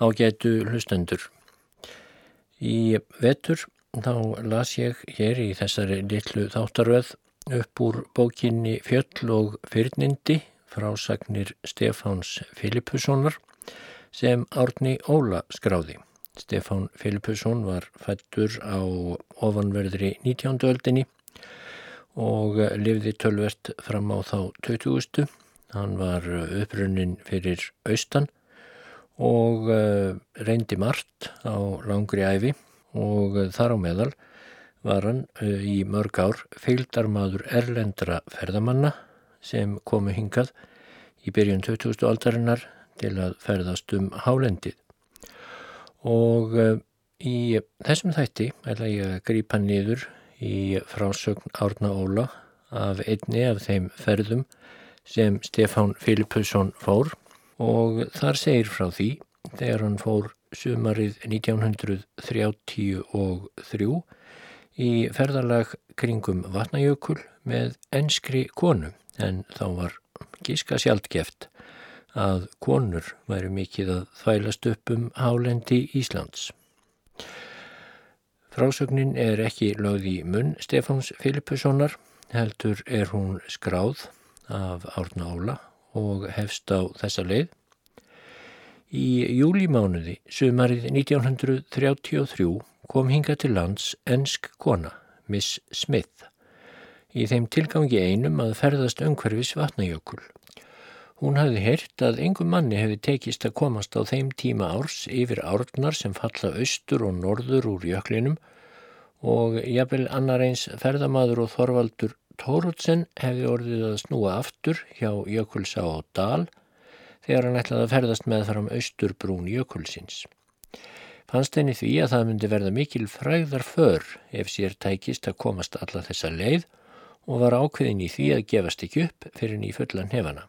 Ágætu hlustendur. Í vetur þá las ég hér í þessari litlu þáttaröð upp úr bókinni Fjöll og fyrnindi frásagnir Stefáns Filipussonar sem Árni Óla skráði. Stefán Filipusson var fættur á ofanverðri 19. öldinni og lifði tölvert fram á þá 20. Hann var upprunnin fyrir austan og uh, reyndi margt á langri æfi og uh, þar á meðal var hann uh, í mörg ár feildarmadur erlendra ferðamanna sem komu hingað í byrjun 2000. aldarinnar til að ferðast um hálendið. Og í þessum þætti ætla ég að grípa niður í frásögn Árna Óla af einni af þeim ferðum sem Stefán Filipusson fór og þar segir frá því þegar hann fór sumarið 1933 í ferðalag kringum Vatnajökul með enskri konu en þá var gíska sjaldgeft að konur væri mikið að þvælast upp um hálendi Íslands. Frásögnin er ekki lögð í munn Stefáns Filipussonar, heldur er hún skráð af Árna Óla og hefst á þessa leið. Í júlimánuði, sumarið 1933, kom hinga til lands ensk kona, Miss Smith, í þeim tilgangi einum að ferðast öngverfis vatnajökul. Hún hafði heyrt að engum manni hefði tekist að komast á þeim tíma árs yfir árnar sem falla austur og norður úr jöklinum og jafnvel annar eins ferðamadur og þorvaldur Tóruðsen hefði orðið að snúa aftur hjá Jökulsá á Dal þegar hann ætlaði að ferðast með um austurbrún Jökulsins. Fannst henni því að það myndi verða mikil fræðar för ef sér tækist að komast alla þessa leið og var ákveðin í því að gefast ekki upp fyrir ný fullan hefana.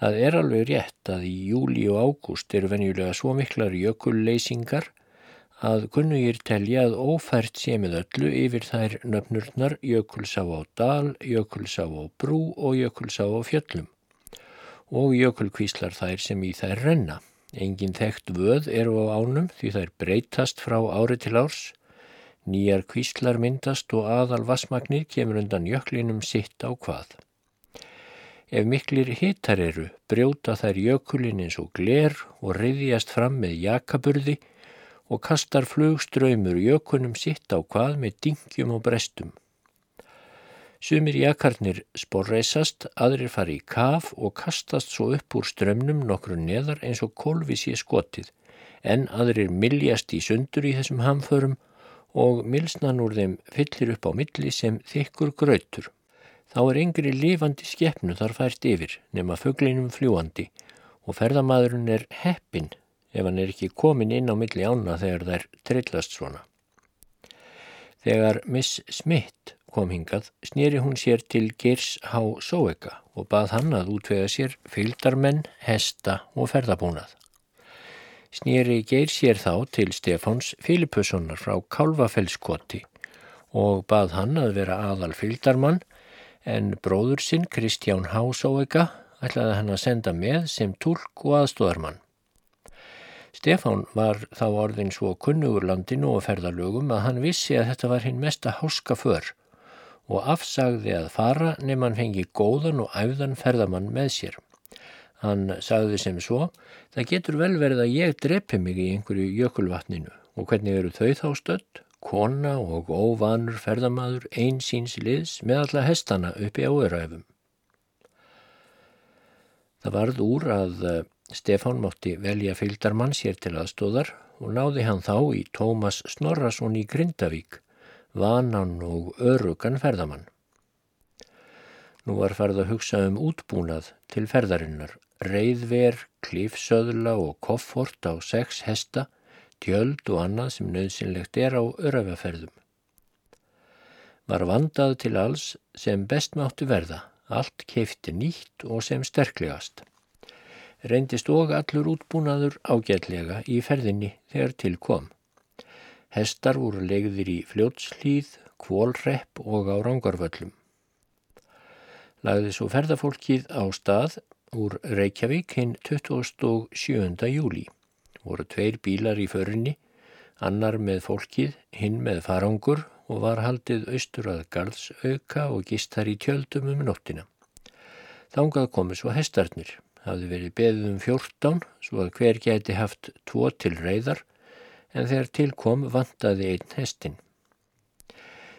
Það er alveg rétt að í júli og ágúst eru venjulega svo miklar jökulleysingar að kunnugir telja að ófært sé með öllu yfir þær nöfnurnar Jökulsá á Dal, Jökulsá á Brú og Jökulsá á Fjöllum og jökulkvíslar þær sem í þær renna. Engin þekkt vöð eru á ánum því þær breytast frá ári til árs. Nýjar kvíslar myndast og aðal vasmagnir kemur undan jöklinum sitt á hvað. Ef miklir hitar eru, brjóta þær jökulin eins og gler og reyðjast fram með jakaburði og kastar flugströymur jökunum sitt á hvað með dingjum og brestum. Sumir jakarnir sporreisast, aðrir fari í kaf og kastast svo upp úr strömmnum nokkru neðar eins og kolvi sé skotið, en aðrir miljast í sundur í þessum hamförum og milsnan úr þeim fyllir upp á milli sem þykkur grautur. Þá er yngri lifandi skeppnu þar fært yfir, nema fugglinum fljúandi og ferðamadurinn er heppin ef hann er ekki komin inn á milli ána þegar þær trillast svona. Þegar Miss Smith kom hingað snýri hún sér til Geirs H. Sóeka og bað hann að útvega sér fylgdarmenn, hesta og ferðabúnað. Snýri Geir sér þá til Stefáns Filipussonar frá Kálvafellskoti og bað hann að vera aðal fylgdarmann en bróður sinn Kristján H. Sóeka ætlaði hann að senda með sem tólk og aðstóðarmann. Stefán var þá orðin svo kunnugur landinu og ferðalögum að hann vissi að þetta var hinn mesta háska för og afsagði að fara nefn hann fengi góðan og æfðan ferðamann með sér. Hann sagði sem svo, það getur vel verið að ég drepi mig í einhverju jökulvatninu og hvernig eru þau þá stödd? Kona og óvanur ferðamadur einsýns liðs með alla hestana uppi á öðræfum. Það varð úr að Stefán mátti velja fylgdarmann sér til aðstóðar og náði hann þá í Tómas Snorrason í Grindavík, vanan og örugan ferðamann. Nú var farið að hugsa um útbúnað til ferðarinnar, reyðver, klífsöðla og koffort á sex hesta, tjöld og annað sem nöðsynlegt er á örafaferðum. Var vandað til alls sem best máttu verða, allt keifti nýtt og sem sterklegast reyndist og allur útbúnaður ágætlega í ferðinni þegar til kom. Hestar voru legðir í fljótslýð, kvólrepp og á rángarvöllum. Lagði svo ferðafólkið á stað úr Reykjavík hinn 27. júli voru tveir bílar í förinni, annar með fólkið, hinn með farangur og var haldið austur að garðsauka og gist þar í tjöldum um nóttina. Þángað komu svo hestarnir, hafði verið beðið um fjórtán svo að hver geti haft tvo til reyðar en þegar tilkom vantaði einn hestin.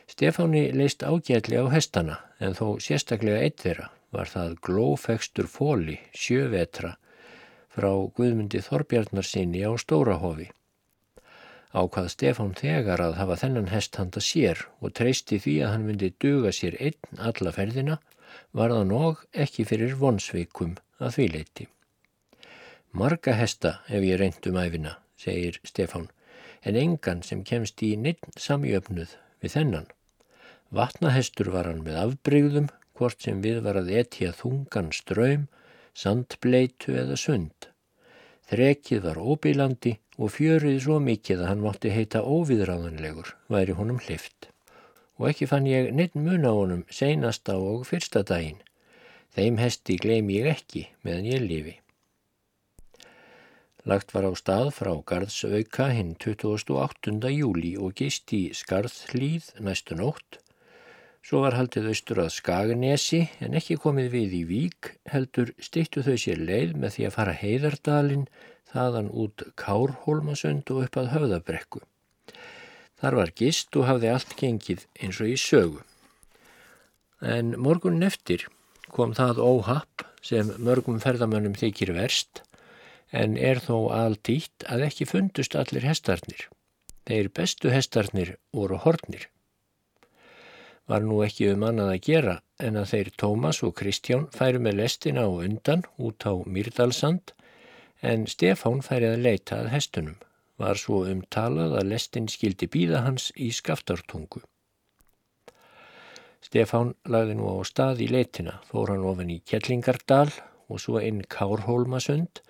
Stefáni leist ágætli á hestana en þó sérstaklega eitt þeirra var það glófekstur fóli sjövetra frá Guðmundi Þorbjarnarsinni á Stórahofi. Ákvað Stefán þegar að hafa þennan hest handa sér og treysti því að hann myndi duga sér einn alla ferðina var það nóg ekki fyrir vonsveikum að því leiti. Marga hesta hef ég reynd um æfina, segir Stefán, en engan sem kemst í ninn samjöfnuð við þennan. Vatnahestur var hann með afbrygðum, hvort sem við var að etja þungan ströym, sandbleitu eða sund. Þrekið var óbílandi og fjörið svo mikið að hann mátti heita óviðráðanlegur, væri honum hlift. Og ekki fann ég neitt mun á honum seinasta og fyrsta daginn. Þeim hesti gleym ég ekki meðan ég lifi. Lagt var á stað frá Garðsauka hinn 28. júli og gist í Skarðhlýð næstu nótt Svo var haldið austur að Skaganesi en ekki komið við í Vík heldur stýttu þau sér leið með því að fara heiðardalinn þaðan út Kárholmasund og upp að höfðabrekku. Þar var gist og hafði allt gengið eins og í sögu. En morgun eftir kom það óhapp sem mörgum ferðamönnum þykir verst en er þó aldýtt að ekki fundust allir hestarnir. Þeir bestu hestarnir voru hornir var nú ekki um annað að gera en að þeir Tómas og Kristján færu með lestina og undan út á Myrdalsand en Stefán færi að leita að hestunum. Var svo umtalað að lestin skildi býða hans í skaftartungu. Stefán lagði nú á stað í leitina, fór hann ofin í Kjellingardal og svo inn Kárhólmasund.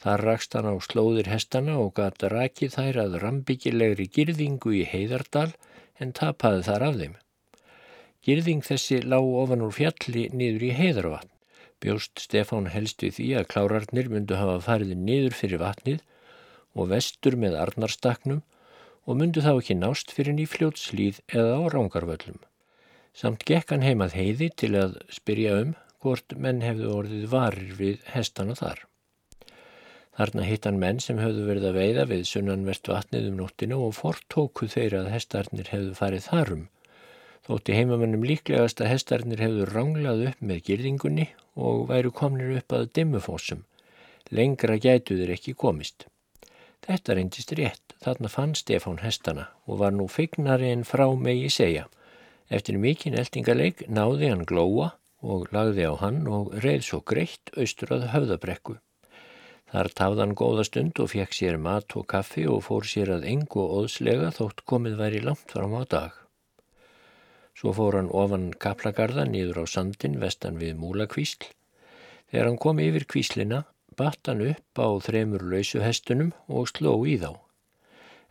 Þar rakst hann á slóðir hestana og gata rakið þær að rambyggilegri girðingu í Heiðardal en tapaði þar af þeim. Girðing þessi lág ofan úr fjalli niður í heiðarvatn. Bjóst Stefán helst við því að klárarnir myndu hafa farið niður fyrir vatnið og vestur með arnarstaknum og myndu þá ekki nást fyrir nýfljótslíð eða á rángarvöllum. Samt gekk hann heimað heiði til að spyrja um hvort menn hefðu orðið varir við hestana þar. Þarna hitt hann menn sem höfðu verið að veiða við sunnanvert vatnið um nóttinu og fortóku þeir að hestarnir hefðu farið þarum Þótti heimamennum líklegast að hestarnir hefðu ranglað upp með girðingunni og væru komnir upp að dimmufossum. Lengra gætuður ekki komist. Þetta reyndist rétt, þarna fann Stefán hestana og var nú feignari en frá megi segja. Eftir mikinn eldingaleik náði hann glóa og lagði á hann og reið svo greitt austur að höfðabrekku. Þar tafði hann góða stund og fekk sér mat og kaffi og fór sér að engu óðslega þótt komið væri langt fram á dag. Svo fór hann ofan kaplagarða nýður á sandin vestan við múlakvísl. Þegar hann kom yfir kvíslina batt hann upp á þremur lausuhestunum og sló í þá.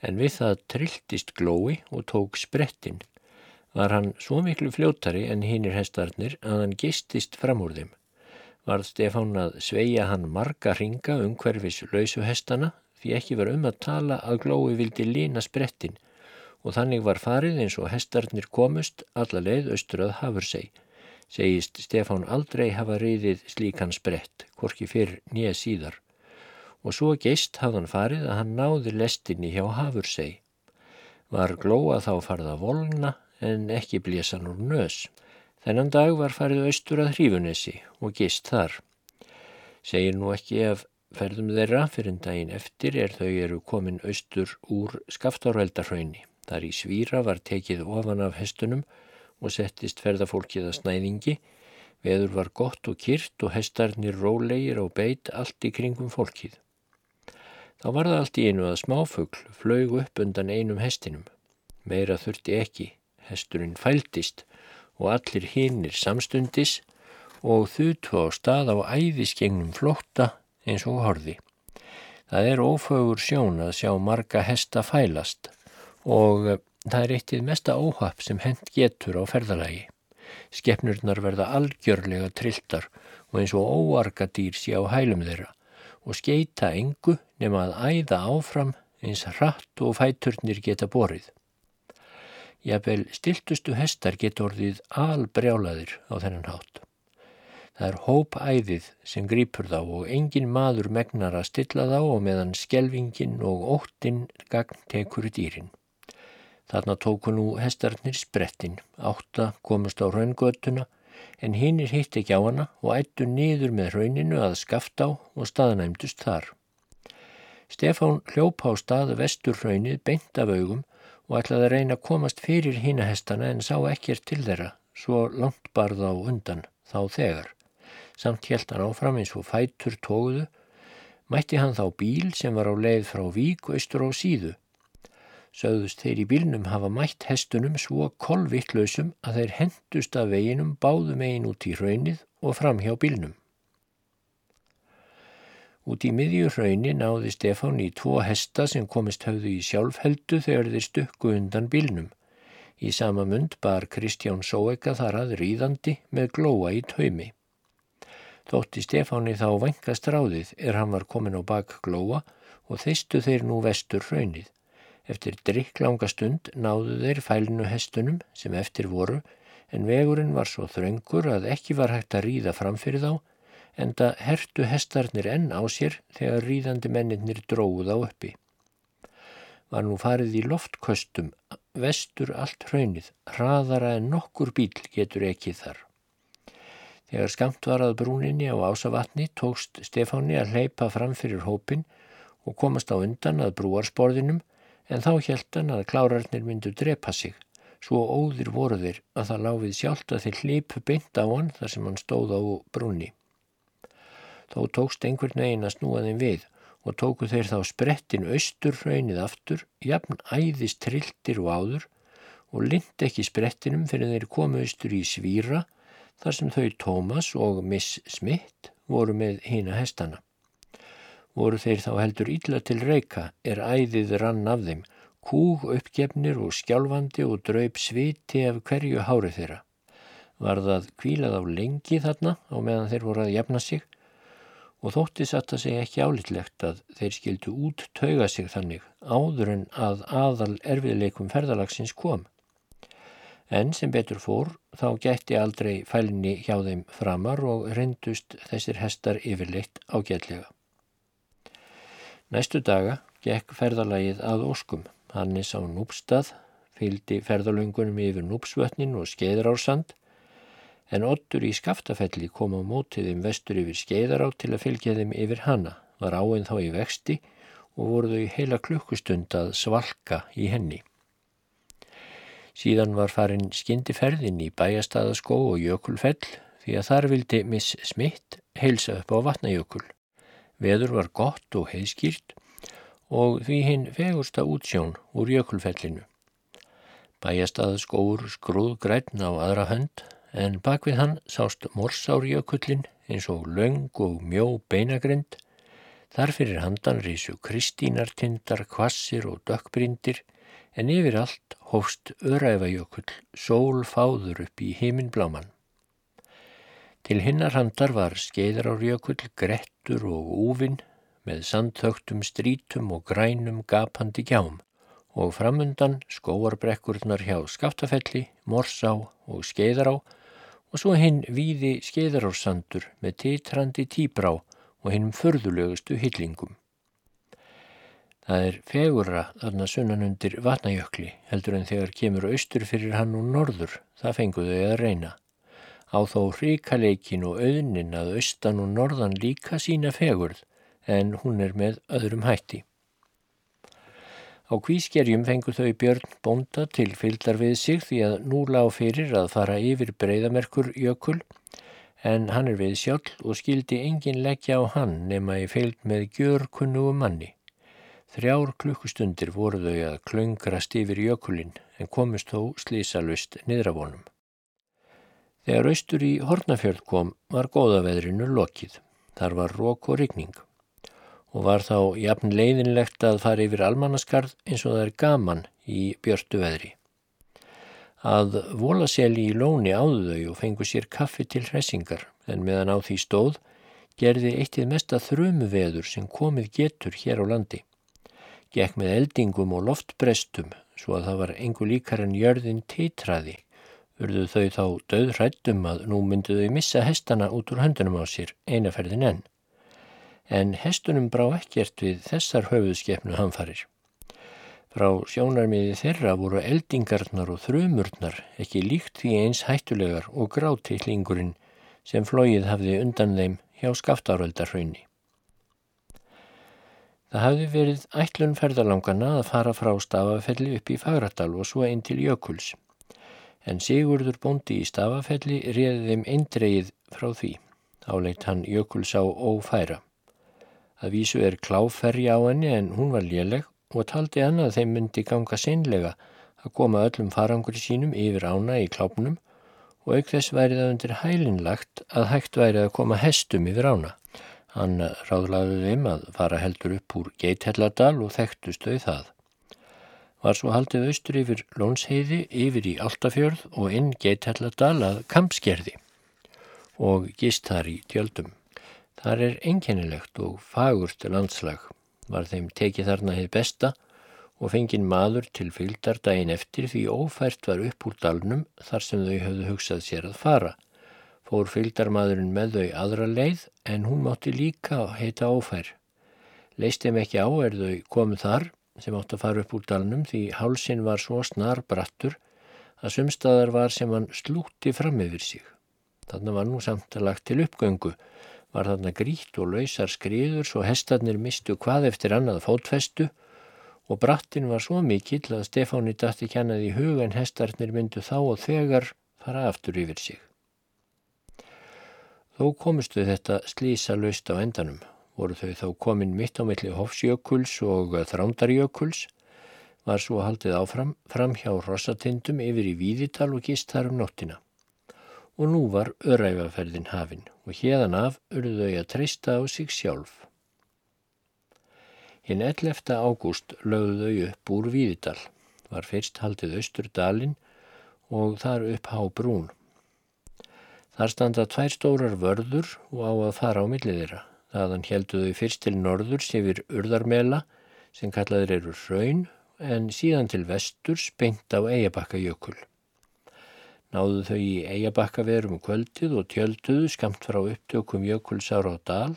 En við það trilltist glói og tók sprettin. Var hann svo miklu fljóttari en hinnir hestarnir að hann gistist fram úr þeim. Varð Stefán að sveia hann marga ringa um hverfis lausuhestana því ekki var um að tala að glói vildi lína sprettin og þannig var farið eins og hestarnir komust alla leið austur að Hafursei. Segist Stefán aldrei hafa reyðið slíkan sprett, hvorki fyrr nýja síðar. Og svo geist hafðan farið að hann náði lestinni hjá Hafursei. Var glóa þá farða volna en ekki blésan úr nös. Þennan dag var farið austur að Hrífunesi og geist þar. Segir nú ekki ef ferðum þeirra fyrir daginn eftir er þau eru komin austur úr skaftárveldarhraunni. Þar í svíra var tekið ofan af hestunum og settist ferðafólkið að snæðingi. Veður var gott og kyrt og hestarnir rólegir og beit allt í kringum fólkið. Þá var það allt í einu að smáfugl flög upp undan einum hestinum. Meira þurfti ekki, hesturinn fæltist og allir hinnir samstundis og þutu á stað á æðisgengnum flótta eins og horði. Það er ófögur sjón að sjá marga hesta fælast og eh, það er eittið mesta óhapp sem hend getur á ferðalagi. Skeppnurnar verða algjörlega trilltar og eins og óarga dýr sé á hælum þeirra og skeita engu nema að æða áfram eins hratt og fæturnir geta borið. Jafnvel stiltustu hestar geta orðið albrjálaðir á þennan hátt. Það er hópæðið sem grýpur þá og engin maður megnar að stilla þá og meðan skelvingin og óttinn gagn tekur dýrin. Þarna tóku nú hestarnir sprettin, átta komust á raungötuna en hinnir hitt ekki á hana og ættu niður með rauninu að skafta á og staðnæmdust þar. Stefán hljópa á stað vestur raunnið beint af augum og ætlaði að reyna að komast fyrir hínahestana en sá ekkert til þeirra, svo langt barða á undan þá þegar. Samt held hann áfram eins og fætur tóguðu, mætti hann þá bíl sem var á leið frá Vík og austur á síðu. Sögðust þeir í bílnum hafa mætt hestunum svo kolvittlausum að þeir hendust af veginum báðum eigin út í raunnið og fram hjá bílnum. Út í miðju hrauni náði Stefán í tvo hesta sem komist höfðu í sjálfheldu þegar þeir stukku undan bílnum. Í sama mund bar Kristján Sóeka þar að ríðandi með glóa í taumi. Þótti Stefáni þá vengast ráðið er hann var komin á bak glóa og þeistu þeir nú vestur hraunið. Eftir drikklanga stund náðu þeir fælinu hestunum sem eftir voru en vegurinn var svo þröngur að ekki var hægt að ríða framfyrir þá enda hertu hestarnir enn á sér þegar ríðandi menninir dróð á uppi. Var nú farið í loftköstum, vestur allt hraunið, hraðara en nokkur bíl getur ekkið þar. Þegar skamt var að brúninni á ásavatni tókst Stefáni að hleypa fram fyrir hópin og komast á undan að brúarsporðinum en þá hjælt hann að klárarnir myndu drepa sig. Svo óðir voru þeir að það láfið sjálft að þeir hlipu beint á hann þar sem hann stóð á brúni. Þó tókst einhvern veginn að snúa þeim við og tóku þeir þá sprettin austur hraunið aftur, jafn æðist trilltir og áður og lind ekki sprettinum fyrir þeir komu austur í svíra þar sem þau Tómas og Miss Smith voru með hína hestana. Voru þeir þá heldur illa til reyka er æðið rann af þeim, kúg uppgefnir og skjálfandi og draup sviti af hverju hári þeirra. Var það kvílað á lengi þarna á meðan þeir voru að jafna sig og þótti satt að segja ekki álitlegt að þeir skildu út tauga sig þannig áður en að aðal erfiðleikum ferðalagsins kom. En sem betur fór þá gætti aldrei fælni hjá þeim framar og reyndust þessir hestar yfirleitt ágætlega. Næstu daga gekk ferðalagið að óskum. Hannis á Núpstað fylgdi ferðalöngunum yfir Núpsvötnin og Skeiðarársand en Ottur í skaftafelli kom á mótiðum vestur yfir skeiðará til að fylgja þeim yfir hana, var áinn þá í vexti og voru þau heila klukkustund að svalka í henni. Síðan var farin skindiferðin í bæjastaðaskó og jökulfell því að þar vildi Miss Smith heilsa upp á vatnajökul. Veður var gott og heiskýrt og því hinn fegursta útsjón úr jökulfellinu. Bæjastaðaskóur skrúð græn á aðra hönd en bakvið hann sást morsárjökullin eins og löng og mjó beinagrind. Þar fyrir handan rísu kristínartindar, kvassir og dökkbrindir en yfir allt hófst öræfajökull, sól fáður upp í heiminbláman. Til hinnar handar var skeiðrárjökull grettur og úvinn með sandþögtum strítum og grænum gapandi gjám og framundan skóarbrekkurnar hjá skaftafelli, morsá og skeiðrá og svo hinn víði skeiðarársandur með titrandi tíbrá og hinnum förðulegustu hyllingum. Það er fegurra þarna sunnan undir vatnajökli heldur en þegar kemur austur fyrir hann og norður, það fenguðu að reyna. Á þó ríkaleikin og auðnin að austan og norðan líka sína fegurð en hún er með öðrum hætti. Á kvískerjum fengu þau Björn Bonda til fylgdar við sig því að nú lág fyrir að fara yfir breyðamerkur jökul en hann er við sjálf og skildi engin leggja á hann nema í fylgd með gjörkunnugu manni. Þrjár klukkustundir voru þau að klöngrast yfir jökulinn en komist þó slísalust niðravonum. Þegar austur í Hortnafjörð kom var góðaveðrinu lokið. Þar var rók og rigning og var þá jafn leiðinlegt að fara yfir almannaskarð eins og það er gaman í björtu veðri. Að volaseli í lóni áðu þau og fengu sér kaffi til hressingar en meðan á því stóð gerði eittið mesta þrumuveður sem komið getur hér á landi. Gekk með eldingum og loftbrestum svo að það var engu líkar en jörðin titraði. Urðu þau þá döðrættum að nú myndu þau missa hestana út úr höndunum á sér einaferðin enn. En hestunum brá ekkert við þessar höfuðskepnu hanfarir. Frá sjónarmiði þeirra voru eldingarnar og þrumurnar ekki líkt því eins hættulegar og gráti hlingurinn sem flóið hafði undan þeim hjá skaftáröldarhraunni. Það hafði verið ætlun ferðalangana að fara frá stafafelli upp í Fagradal og svo einn til Jökuls. En Sigurður bóndi í stafafelli réði þeim eindreið frá því. Áleitt hann Jökuls á ófæra. Það vísu er kláferri á henni en hún var léleg og taldi hann að þeim myndi ganga sinnlega að koma öllum farangur sínum yfir ána í klápnum og auk þess væri það undir hælinlagt að hægt væri að koma hestum yfir ána. Hann ráðlaði þeim að fara heldur upp úr Geithelladal og þekktustauð það. Var svo haldið austur yfir Lónsheiði, yfir í Altafjörð og inn Geithelladal að kampskerði og gist þar í tjöldum. Þar er einkennilegt og fagurt landslag var þeim tekið þarna heið besta og fengið maður til fylgdar daginn eftir því ófært var upp úr dalnum þar sem þau höfðu hugsað sér að fara. Fór fylgdarmadurinn með þau aðra leið en hún mátti líka heita ófær. Leist þeim ekki á er þau komið þar sem átt að fara upp úr dalnum því hálsin var svo snar brattur að sumstaðar var sem hann slútti fram yfir sig. Þannig var nú samt að lagt til uppgöngu var þarna grít og lausar skriður svo hestarnir mistu hvað eftir annað fótfestu og brattin var svo mikill að Stefáni dætti kjannaði í hug en hestarnir myndu þá og þegar fara aftur yfir sig. Þó komistu þetta slísa laust á endanum. Voru þau þá komin mitt á milli Hofsjökuls og Þrándarjökuls, var svo haldið áfram fram hjá Rossatindum yfir í Víðital og gist þar um nóttina og nú var öræfaferðin hafin og hérðan af urðu þau að treysta á sig sjálf. Hinn 11. ágúst lögðu þau upp úr Víðidal, var fyrst haldið austur dalin og þar upp há brún. Þar standa tvær stórar vörður og á að fara á millið þeirra. Þaðan heldu þau fyrst til norðurs yfir urðarmela sem kallaður eru raun en síðan til vestur spengt á eigabakka jökul. Náðu þau í eigabakkaverum um kvöldið og tjölduðu skamt frá upptökum jökulsár á dal.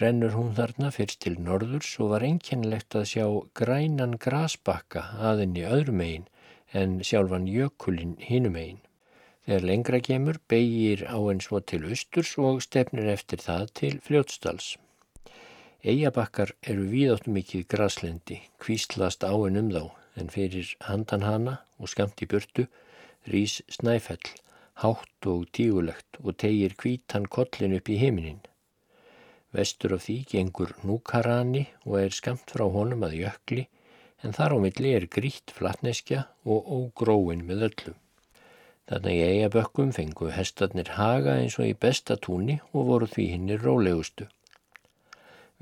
Rennur hún þarna fyrst til norðurs og var einkennilegt að sjá grænan grasbakka aðinni öðrum eigin en sjálfan jökulinn hinum eigin. Þegar lengra kemur beigir á einn svo til austurs og stefnir eftir það til fljótstals. Eigabakkar eru víðáttu mikið graslendi, kvíslast á en um þá en fyrir handan hana og skamt í burtu rís snæfell, hátt og tígulegt og tegir kvítan kollin upp í heiminin. Vestur af því gengur núkarani og er skamt frá honum að jökli en þar á milli er grít flatneskja og ógróin með öllu. Þarna í eigabökkum fengu hestarnir haga eins og í besta túni og voru því hinnir rólegustu.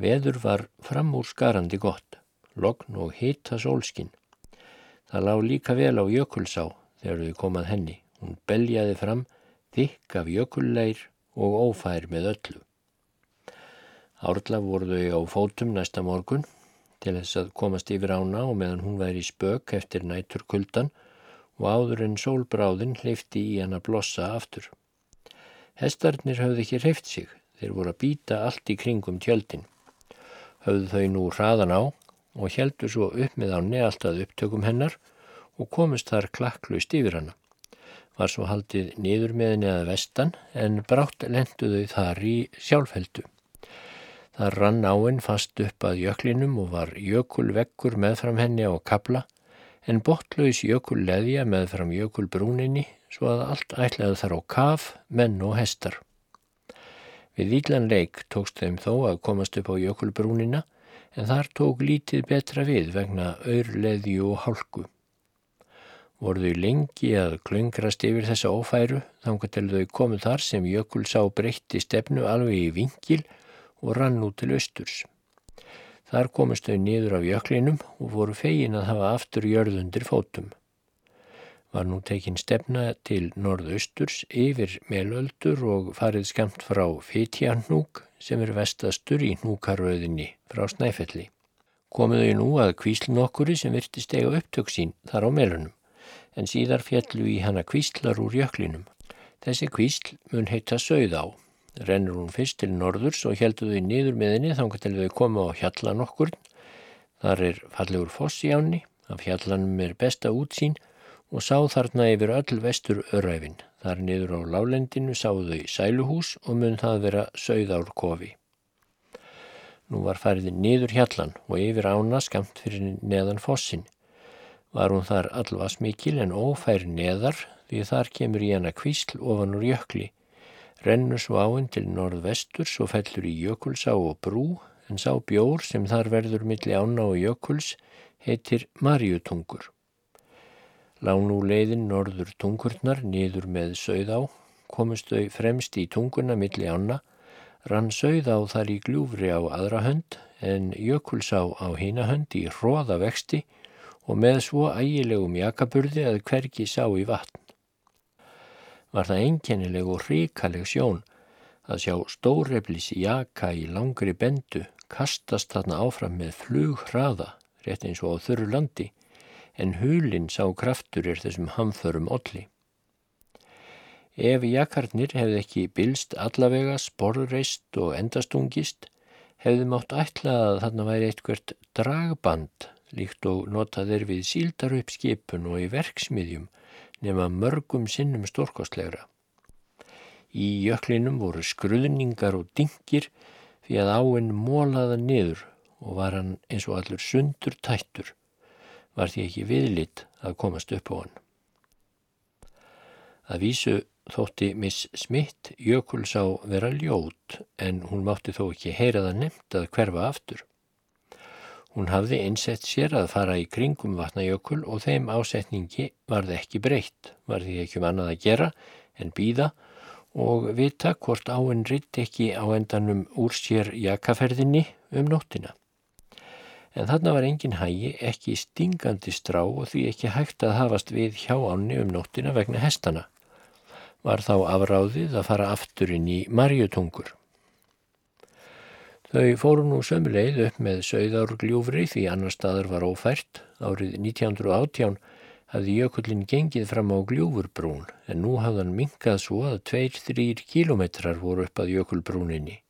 Veður var fram úr skarandi gott, logn og hita sólskinn. Það lág líka vel á jökulsá þegar þau komað henni. Hún beljaði fram, þykk af jökulleir og ófær með öllu. Árla voru þau á fótum næsta morgun til þess að komast yfir ána og meðan hún væri í spök eftir nætur kuldan og áður en sólbráðin hleyfti í hann að blossa aftur. Hestarnir höfðu ekki hreift sig, þeir voru að býta allt í kringum tjöldin. Höfðu þau nú hraðan á og heldu svo upp með áni alltaf upptökum hennar og komist þar klakklust yfir hana. Var svo haldið niður með henni að vestan en brátt lenduðu þar í sjálfheldu. Það rann áinn fast upp að jöklinum og var jökulveggur meðfram henni á kabla en botlaus jökulleðja meðfram jökulbrúninni svo að allt ætlaði þar á kaf, menn og hestar. Við výlan leik tókst þeim þó að komast upp á jökulbrúnina en þar tók lítið betra við vegna auðleðju og hálku voru þau lengi að klöngrast yfir þessa ófæru þangar til þau komu þar sem Jökul sá breytti stefnu alveg í vingil og rann út til austurs. Þar komist þau niður af jöklinum og voru fegin að hafa aftur jörðundir fótum. Var nú tekinn stefna til norðausturs yfir melöldur og farið skamt frá Fitjarnúk sem er vestastur í núkaröðinni frá Snæfelli. Komuðu nú að kvíslun okkuri sem virti stega upptök sín þar á melunum, en síðar fjallu í hana kvíslar úr jöklinum. Þessi kvísl mun heita sögð á. Rennur hún fyrst til norðurs og heldur þau niður með henni þangar til þau koma á hjallan okkur. Þar er fallegur foss í ánni, af hjallanum er besta útsýn og sá þarna yfir öll vestur öræfin. Þar niður á lálendinu sáðu þau sæluhús og mun það vera sögðár kofi. Nú var fariðin niður hjallan og yfir ána skamt fyrir neðan fossin. Var hún þar allvas mikil en ófær neðar því þar kemur í hana kvísl ofan úr jökli. Rennur svo áinn til norðvestur svo fellur í jökulsá og brú en sá bjór sem þar verður milli ána og jökuls heitir Marjutungur. Lán úr leiðin norður tungurnar niður með sögð á, komist þau fremst í tunguna milli ána, rann sögð á þar í gljúfri á aðra hönd en jökulsá á hína hönd í hróða vexti og með svo ægilegum jakaburði að hverki sá í vatn. Var það einkennileg og ríkaleg sjón að sjá stóreflis jaka í langri bendu kastast þarna áfram með flug hraða, rétt eins og á þurru landi, en hulinn sá kraftur er þessum hamförum olli. Ef jakarnir hefði ekki bylst allavega, sporreist og endastungist, hefði mátt ætla að þarna væri eitthvert dragband líkt og notaðir við síldar upp skipun og í verksmiðjum nema mörgum sinnum stórkostlegra. Í jöklinum voru skruðningar og dingir því að áinn mólaða niður og var hann eins og allur sundur tættur var því ekki viðlitt að komast upp á hann. Að vísu þótti Miss Smith jökuls á vera ljót en hún mátti þó ekki heyra það nefnt að hverfa aftur. Hún hafði einsett sér að fara í kringum vatnajökul og þeim ásetningi varði ekki breytt, var því ekki um annað að gera en býða og vita hvort áinn ritt ekki á endanum úr sér jakaferðinni um nóttina en þarna var engin hægi, ekki stingandi strá og því ekki hægt að hafast við hjá ánni um nóttina vegna hestana. Var þá afráðið að fara aftur inn í marjutungur. Þau fóru nú sömuleið upp með sögðárgljúfri því annar staðar var ófært. Árið 1918 hafði jökullin gengið fram á gljúfurbrún en nú hafðan minkað svo að 2-3 kilometrar voru upp að jökulbrúninni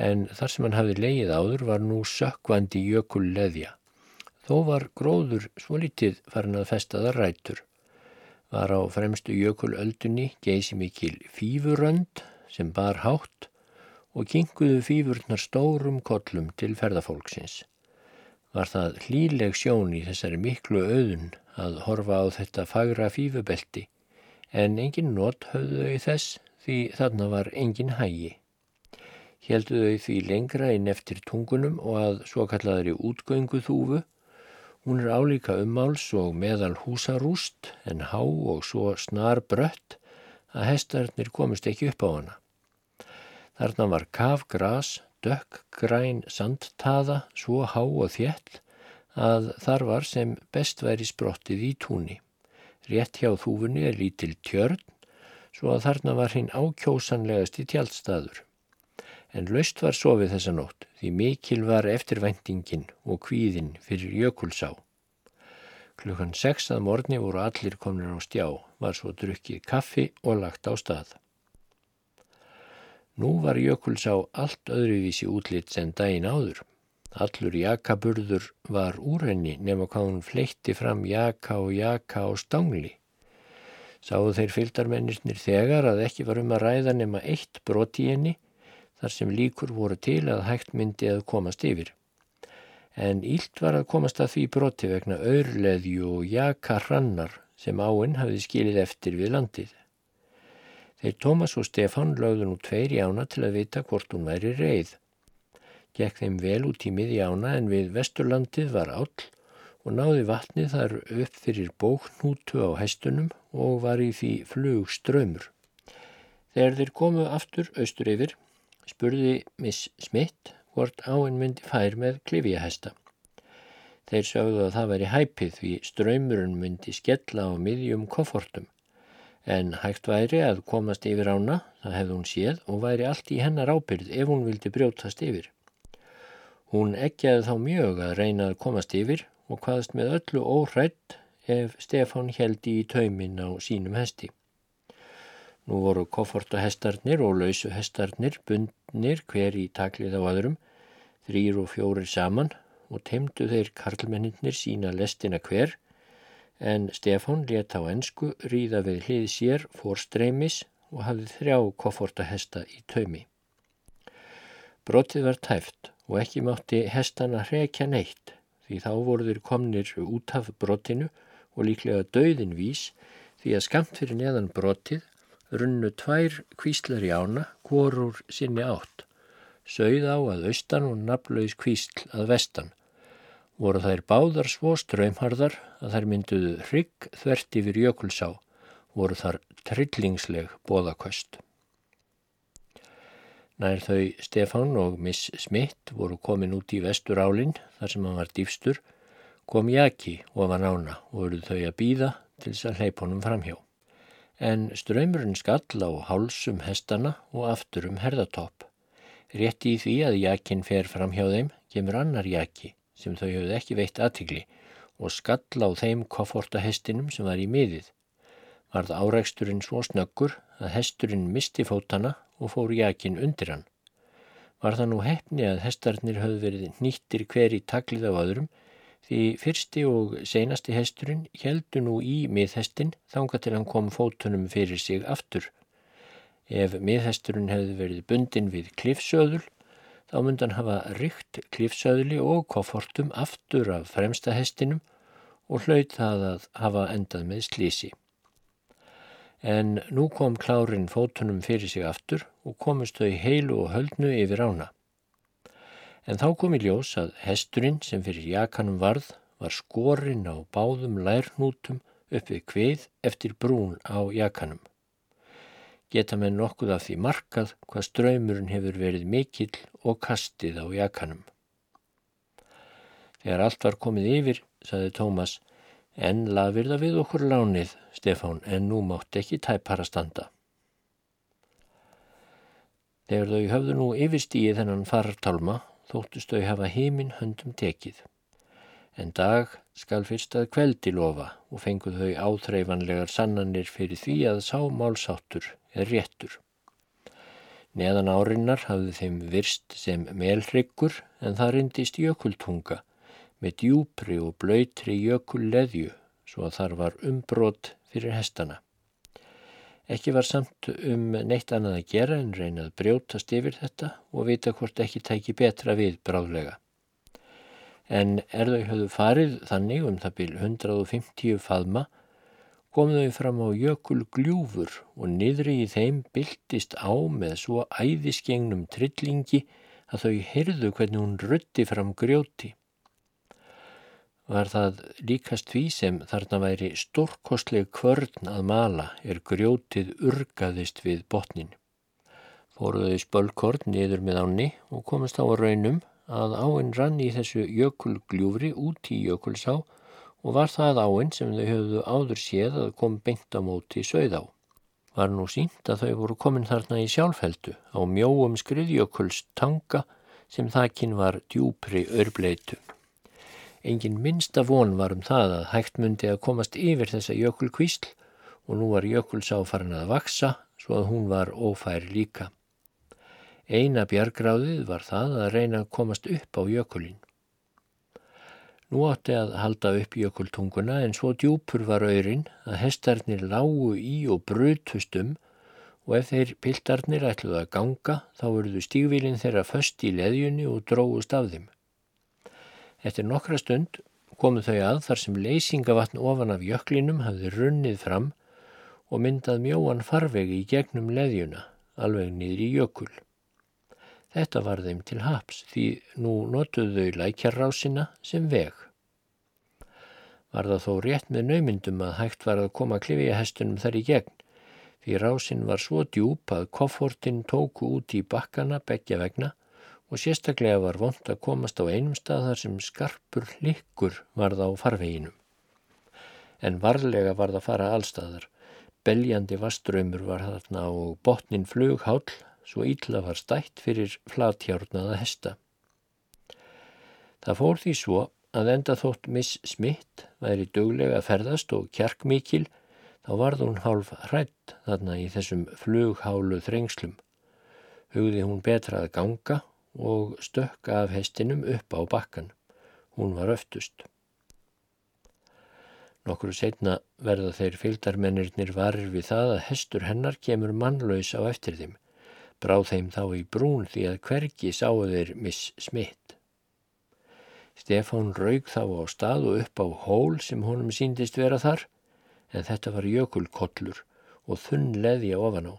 en þar sem hann hafði leið áður var nú sökkvandi jökul leðja. Þó var gróður svo litið farin að festaða rætur. Var á fremstu jökulöldunni geysi mikil fýfurönd sem bar hátt og kinguðu fýfurnar stórum kollum til ferðafólksins. Var það hlíleg sjón í þessari miklu auðun að horfa á þetta fagra fýfubelti en engin nót höfðu þau þess því þarna var engin hægi heldu þau því lengra inn eftir tungunum og að svo kallaðri útgöngu þúfu. Hún er álíka ummáls og meðal húsarúst en há og svo snar brött að hestarnir komist ekki upp á hana. Þarna var kafgras, dökkgræn sandtaða, svo há og þjell að þar var sem best væri sprottið í túni. Rétt hjá þúfunni er lítil tjörn, svo að þarna var hinn ákjósanlegast í tjaldstaður en löst var sofið þessa nótt því mikil var eftirvæntingin og kvíðin fyrir jökulsá. Klukkan sex að morgni voru allir komin á stjá, var svo drukkið kaffi og lagt á stað. Nú var jökulsá allt öðruvísi útlitt sem daginn áður. Allur jakaburður var úr henni nema hvað hún fleitti fram jaka og jaka og stangli. Sáðu þeir fylgdarmennirnir þegar að ekki var um að ræða nema eitt broti í henni þar sem líkur voru til að hægt myndi að komast yfir. En ílt var að komast að því broti vegna örleðju og jaka hrannar sem áinn hafði skilið eftir við landið. Þeir Tómas og Stefan lögðu nú tveir í ána til að vita hvort hún væri reið. Gekk þeim vel út í miði ána en við vesturlandið var áll og náði vatnið þar upp fyrir bóknútu á hestunum og var í því flug ströymur. Þegar þeir komu aftur austur yfir spurði Miss Smith hvort áinn myndi fær með klifjahesta. Þeir sögðu að það væri hæpið því ströymurinn myndi skella á miðjum koffortum, en hægt væri að komast yfir ána, það hefði hún séð og væri allt í hennar ábyrð ef hún vildi brjótast yfir. Hún eggjaði þá mjög að reyna að komast yfir og hvaðast með öllu óhrætt ef Stefán heldi í taumin á sínum hesti. Nú voru koffortahestarnir og lausuhestarnir bundnir hver í taklið á öðrum, þrýr og fjórir saman og teimdu þeir karlmenninir sína lestina hver en Stefán let á ensku ríða við hlið sér fór streymis og hafði þrjá koffortahesta í taumi. Brotið var tæft og ekki mátti hestana hrekja neitt því þá voru þeir komnir út af brotinu og líklega döðin vís því að skamt fyrir neðan brotið runnu tvær kvíslar í ána hvorur sinni átt, sögð á að austan og naflaus kvísl að vestan voru þær báðar svo ströymharðar að þær mynduðu hrygg þvert yfir jökulsá, voru þar trillingsleg bóðaköst. Nær þau Stefán og Miss Smith voru komin út í vestur álinn þar sem hann var dýfstur, kom Jaki ofan ána og voruð þau að býða til þess að hleypunum framhjá. En ströymurinn skall á hálsum hestana og aftur um herðatopp. Rétti í því að Jakin fer framhjá þeim, kemur annar Jaki sem þau höfðu ekki veitt aðtigli og skall á þeim koffortahestinum sem var í miðið. Varð áreiksturinn svo snöggur að hesturinn misti fótana og fór jakin undir hann. Var það nú hefni að hestarnir höfðu verið nýttir hver í taklið á öðrum því fyrsti og seinasti hesturinn heldu nú í miðhestin þanga til hann kom fótunum fyrir sig aftur. Ef miðhesturinn hefði verið bundin við klifsöðul þá myndan hafa rykt klífsöðli og koffortum aftur af fremsta hestinum og hlaut það að hafa endað með slísi. En nú kom klárin fótunum fyrir sig aftur og komist þau heilu og höldnu yfir ána. En þá kom í ljós að hesturinn sem fyrir jakanum varð var skorinn á báðum lærnútum upp við kvið eftir brún á jakanum geta með nokkuð af því markað hvað ströymurinn hefur verið mikill og kastið á jakanum. Þegar allt var komið yfir, saði Tómas, en lafir það við okkur lánið, Stefán, en nú mátt ekki tæpara standa. Þegar þau höfðu nú yfirstíið þennan fartálma, þóttust þau hafa heiminn höndum tekið en dag skal fyrst að kveldi lofa og fenguð þau áþreifanlegar sannanir fyrir því að sá málsáttur er réttur. Neðan árinnar hafði þeim virst sem melryggur en það rindist jökultunga með djúpri og blöytri jökulleðju svo að þar var umbrot fyrir hestana. Ekki var samt um neitt annað að gera en reynað brjótast yfir þetta og vita hvort ekki tæki betra við bráðlega en er þau höfðu farið þannig um það byrj 150 faðma kom þau fram á jökul gljúfur og niðri í þeim byltist á með svo æðisgengnum trillingi að þau heyrðu hvernig hún rutti fram grjóti. Var það líkast því sem þarna væri stórkostleg kvörn að mala er grjótið urgaðist við botnin. Fóruðu spölkort niður með áni og komast á raunum að áinn rann í þessu jökulgljúfri út í jökulsá og var það áinn sem þau höfðu áður séð að kom beint á móti sögð á. Var nú sínt að þau voru komin þarna í sjálfheldu á mjóum skriðjökuls tanga sem þakkinn var djúpri örbleitu. Engin minsta von var um það að hægt myndi að komast yfir þessa jökulkvísl og nú var jökulsá farin að vaksa svo að hún var ófær líka. Eina bjargráðið var það að reyna að komast upp á jökulin. Nú átti að halda upp jökultunguna en svo djúpur var öyrin að hestarnir lágu í og brutust um og ef þeir piltarnir ætluði að ganga þá verðu stígvílinn þeirra föst í leðjunni og dróðust af þeim. Eftir nokkra stund komu þau að þar sem leysingavatn ofan af jöklinum hafði runnið fram og myndað mjóan farvegi í gegnum leðjuna, alveg niður í jökul. Þetta var þeim til haps því nú notuðu þau lækjarrásina sem veg. Var það þó rétt með naumyndum að hægt var að koma klifja hestunum þar í gegn því rásin var svo djúb að koffortin tóku út í bakkana begja vegna og sérstaklega var vond að komast á einum stað þar sem skarpur likkur var það á farveginum. En varlega var það fara allstaðar, beljandi vaströymur var þarna og botnin flughál svo ítla var stætt fyrir flatjárnaða hesta. Það fór því svo að enda þótt Miss Smith væri duglega að ferðast og kjarkmikil þá varð hún hálf hrætt þarna í þessum flughálu þrengslum. Hugði hún betra að ganga og stökka af hestinum upp á bakkan. Hún var öftust. Nokkru setna verða þeir fylgdarmennirnir varir við það að hestur hennar kemur mannlaus á eftir þeim. Bráð þeim þá í brún því að hvergi sáu þeir Miss Smith. Stefán raug þá á stað og upp á hól sem honum síndist vera þar, en þetta var jökulkollur og þunn leði ofan á.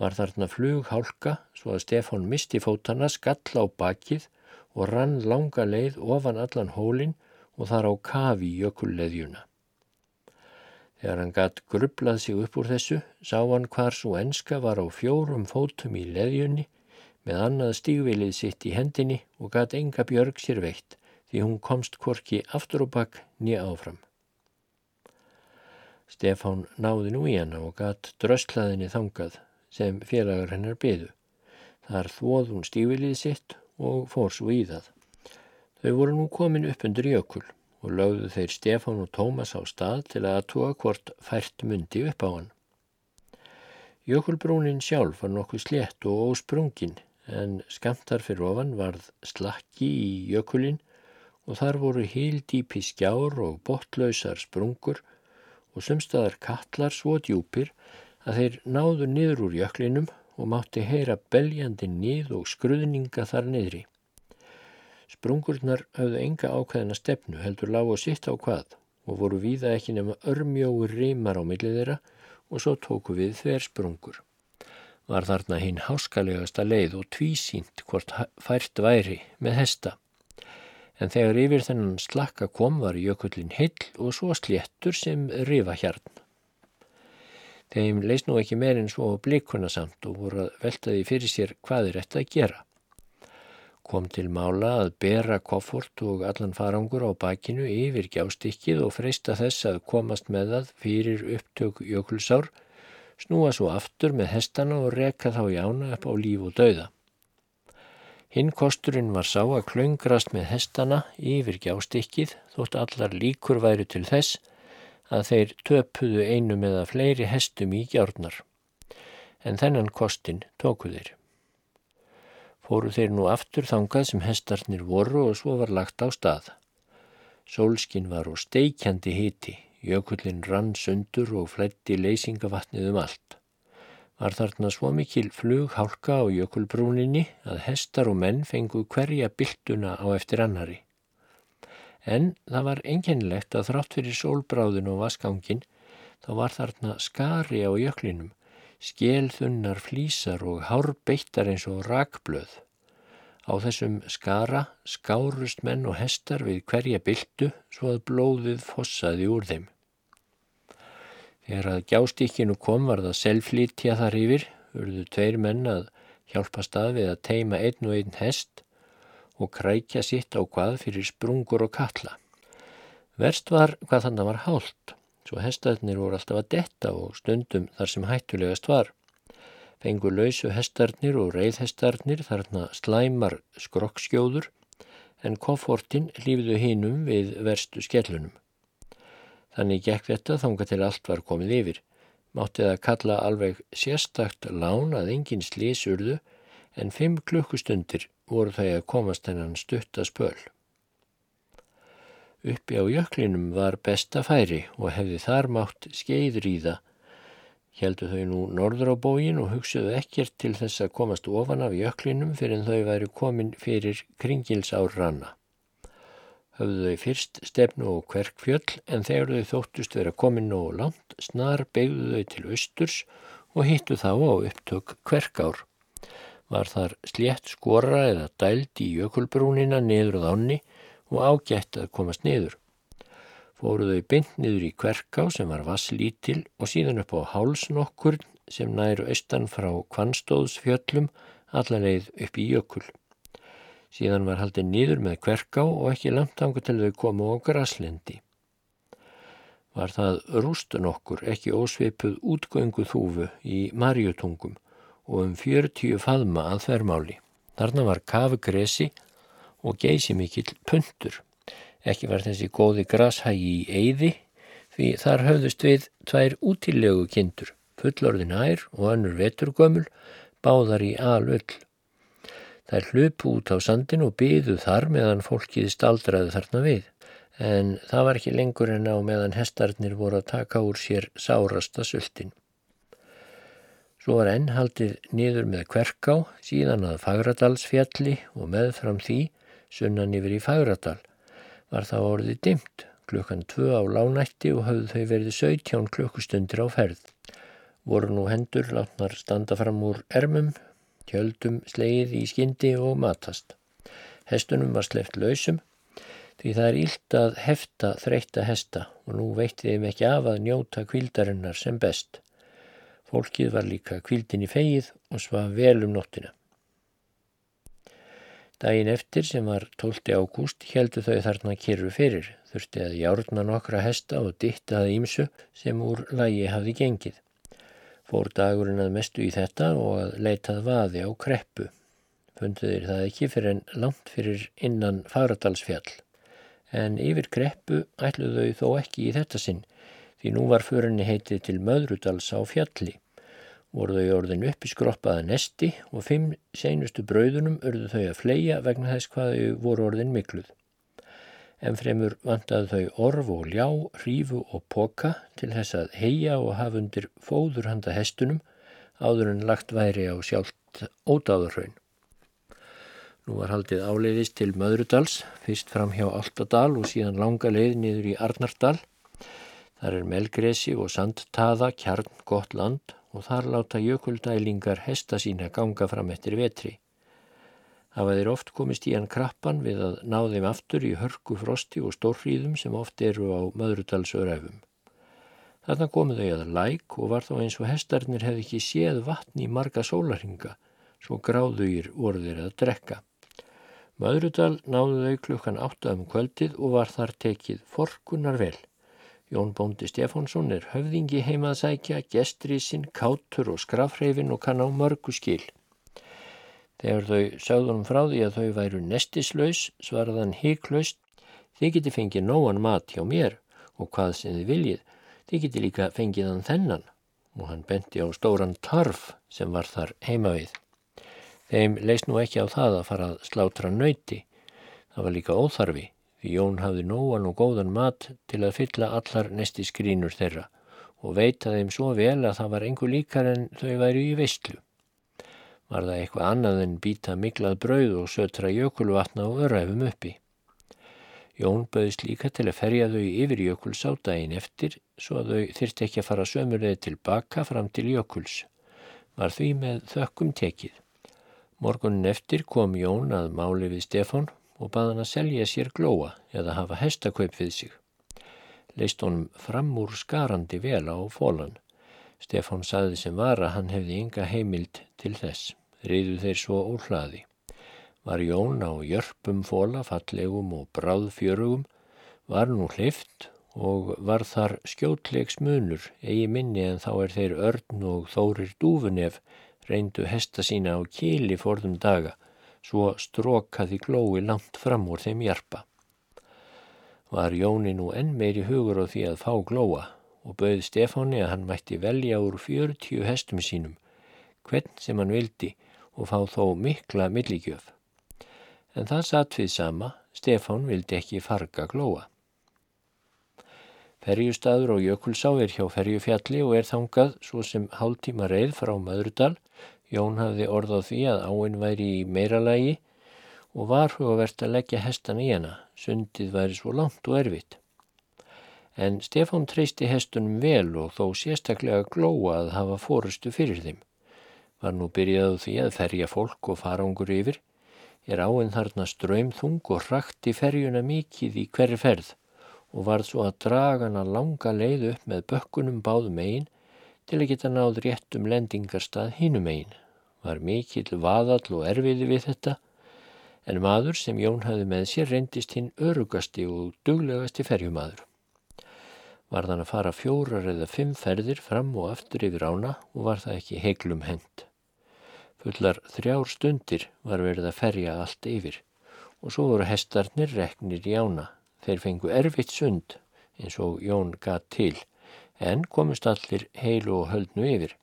Var þarna flug hálka svo að Stefán misti fótana, skall á bakið og rann langa leið ofan allan hólinn og þar á kafi jökulleðjuna. Þegar hann gatt grublað sig upp úr þessu, sá hann hvar svo enska var á fjórum fótum í leðjunni með annað stígvilið sitt í hendinni og gatt enga björg sér veitt því hún komst korki aftur og bakk nýja áfram. Stefán náði nú í hana og gatt drösklaðinni þangað sem félagar hennar byðu. Þar þvoð hún stífilið sitt og fór svo í það. Þau voru nú komin upp undir jökul og lögðu þeir Stefán og Tómas á stað til að aðtúa hvort fært myndi upp á hann. Jökulbrúnin sjálf var nokkuð slétt og ósprungin en skamtar fyrir ofan varð slakki í jökulinn og þar voru hildýpi skjár og botlausar sprungur og sumstaðar kallar svo djúpir að þeir náðu niður úr jöklinum og mátti heyra beljandi nýð og skruðninga þar niðri. Sprungurnar hafðu enga ákveðina stefnu heldur lág og sitt á hvað og voru víða ekki nema örmjóur rímar á millið þeirra og svo tóku við þver sprungur. Var þarna hinn háskalegasta leið og tvísínt hvort fært væri með hesta en þegar yfir þennan slakka kom var jökullin hill og svo sléttur sem rifa hjarn. Þeim leist nú ekki meirinn svo blikuna samt og voru að veltaði fyrir sér hvað er þetta að gera. Kom til mála að bera koffort og allan farangur á bakinu yfir gjástikkið og freysta þess að komast með það fyrir upptök jökulsár, snúa svo aftur með hestana og reka þá í ána upp á líf og dauða. Hinn kosturinn var sá að klöngrast með hestana yfir gjástykkið þótt allar líkur væru til þess að þeir töpuðu einu með að fleiri hestum í gjárnar. En þennan kostin tóku þeir. Fóru þeir nú aftur þangað sem hestarnir voru og svo var lagt á stað. Sólskin var og steikjandi hiti, jökullin rann sundur og flætti leysingavatnið um allt var þarna svo mikil flughálka á jökulbrúninni að hestar og menn fengu hverja byltuna á eftir annari. En það var einkennilegt að þrátt fyrir sólbráðin og vaskangin þá var þarna skari á jöklinum, skélþunnar flísar og hárbeittar eins og rakblöð. Á þessum skara skárust menn og hestar við hverja byltu svo að blóðið fossaði úr þeim. Þegar að gjástíkinu kom var það selflítja þar yfir, urðu tveir menn að hjálpa stað við að teima einn og einn hest og krækja sitt á hvað fyrir sprungur og kalla. Verst var hvað þannig var hált, svo hestarnir voru alltaf að detta og stundum þar sem hættulegast var. Fengu lausu hestarnir og reyðhestarnir þarna slæmar skrokkskjóður en koffortin lífðu hinnum við verstu skellunum. Þannig gekk þetta þánga til allt var komið yfir. Mátti það kalla alveg sérstakt lán að engin slísurðu en fimm klukkustundir voru það að komast hennan stuttaspöl. Uppi á jöklinum var besta færi og hefði þar mátt það. Hjeldu þau nú norður á bógin og hugsuðu ekkert til þess að komast ofan af jöklinum fyrir en þau væri komin fyrir kringilsár ranna höfðu þau fyrst stefnu og kverkfjöll en þegar þau þóttust vera komin nógu langt snar beigðu þau til austurs og hittu þá á upptök kverkár. Var þar slétt skora eða dæld í jökulbrúnina niður á þánni og ágætt að komast niður. Fóru þau bynd niður í kverká sem var vasslítil og síðan upp á hálsnokkur sem næru austan frá kvannstóðsfjöllum allarleið upp í jökul. Síðan var haldið nýður með kverká og ekki langt ángu til þau komu á graslendi. var það rústun okkur ekki ósveipuð útgöngu þúfu í marjutungum og um 40 faðma að þvermáli. Þarna var kafu gresi og geysi mikill puntur. Ekki var þessi góði grashægi í eyði því þar höfðust við tvær útilegu kindur, fullorðin ær og önnur veturgömmul, báðar í alull. Þær hlupu út á sandin og byðu þar meðan fólkið staldraði þarna við en það var ekki lengur en á meðan hestarnir voru að taka úr sér sárasta sultin. Svo var enn haldið niður með Kverká, síðan að Fagradalsfjalli og meðfram því, sunnan yfir í Fagradal, var það orðið dimt, klukkan tvö á lánætti og hafðu þau verið 17 klukkustundir á ferð. Voru nú hendur látnar standa fram úr ermum, tjöldum, sleið í skyndi og matast. Hestunum var sleft lausum því það er ílt að hefta þreytta hesta og nú veitti þeim ekki af að njóta kvildarinnar sem best. Fólkið var líka kvildin í feið og svaf vel um nóttina. Dægin eftir sem var 12. ágúst heldu þau þarna kyrru fyrir, þurfti að járna nokkra hesta og dittaði ímsu sem úr lægi hafði gengið. Fór dagurinn að mestu í þetta og að leitað vaði á kreppu. Funduðir það ekki fyrir en langt fyrir innan Fagradalsfjall en yfir greppu ætluðu þau þó ekki í þetta sinn því nú var förinni heitið til Möðrudals á fjalli. Voru þau orðin upp í skroppaða nesti og fimm seinustu brauðunum urðu þau að fleia vegna þess hvað þau voru orðin mikluð. En fremur vantaði þau orf og ljá, hrífu og poka til þess að heia og hafa undir fóður handa hestunum áður en lagt væri á sjálft ódáðurhraun. Nú var haldið áleiðist til Möðrudals, fyrst fram hjá Altadal og síðan langa leið niður í Arnardal. Þar er melgresi og sandtaða, kjarn, gott land og þar láta jökuldælingar hesta sína ganga fram eftir vetri. Hafa þeir oft komist í hann krappan við að ná þeim aftur í hörku frosti og stórhríðum sem oft eru á Möðrudalsöröfum. Þarna komu þau að læk og var þá eins og hestarnir hefði ekki séð vatni í marga sólarhinga, svo gráðugir voru þeir að drekka. Möðrudal náðu þau klukkan 8 um kvöldið og var þar tekið forkunar vel. Jón Bóndi Stefánsson er höfðingi heimað sækja, gestrísin, kátur og skrafreifin og kann á mörgu skil. Þegar þau sagðunum frá því að þau væru nestislaus, svaraðan híklaust, þið geti fengið nóan mat hjá mér og hvað sem þið viljið, þið geti líka fengið hann þennan og hann benti á stóran tarf sem var þar heima við. Þeim leist nú ekki á það að fara að slátra nöyti. Það var líka óþarfi því Jón hafði nóan og góðan mat til að fylla allar nesti skrínur þeirra og veita þeim svo vel að það var einhver líkar en þau væri í veistlu. Var það eitthvað annað en býta miklað brauð og sötra jökulvatna og öræfum uppi. Jón bauðist líka til að ferja þau yfir jökuls á daginn eftir svo að þau þyrst ekki að fara sömurðið tilbaka fram til jökuls. Var því með þökkum tekið. Morgunin eftir kom Jón að máli við Stefán og bað hann að selja sér glóa eða hafa hestakaupp við sig. Leist honum fram úr skarandi vel á fólan. Stefán saði sem var að hann hefði ynga heimild til þess. Riðu þeir svo úr hlaði. Var Jón á jörpum fóla, fallegum og bráðfjörugum, var nú hlift og var þar skjótlegs munur, eigi minni en þá er þeir örn og þórir dúfunef reyndu hesta sína á kíli forðum daga, svo strókaði glói langt fram úr þeim hjarpa. Var Jóni nú enn meiri hugur á því að fá glóa og bauð Stefáni að hann mætti velja úr fjörtíu hestum sínum, hvern sem hann vildi og fá þó mikla milligjöf. En það satt við sama, Stefán vildi ekki farga glóa. Ferjustadur og Jökulsá er hjá ferjufjalli og er þangað svo sem hálftíma reið frá Möðrudal Jón hafði orð á því að áinn væri í meira lagi og var hugavert að leggja hestan í hana, sundið væri svo langt og erfitt. En Stefán treysti hestunum vel og þó sérstaklega glóa að hafa fórustu fyrir þeim. Var nú byrjað á því að ferja fólk og farangur yfir, er áinn þarna ströymþung og rakti ferjuna mikið í hverju ferð og var svo að draga hana langa leið upp með bökkunum báðum einn til að geta náð réttum lendingarstað hinum einn var mikill vaðall og erfiði við þetta, en maður sem Jón hafði með sér reyndist hinn örugasti og duglegasti ferjumadur. var þann að fara fjórar eða fimm ferðir fram og aftur yfir ána og var það ekki heiklum hend. Fullar þrjár stundir var verið að ferja allt yfir og svo voru hestarnir reknir í ána. Þeir fengu erfitt sund eins og Jón gat til en komist allir heilu og höldnu yfir.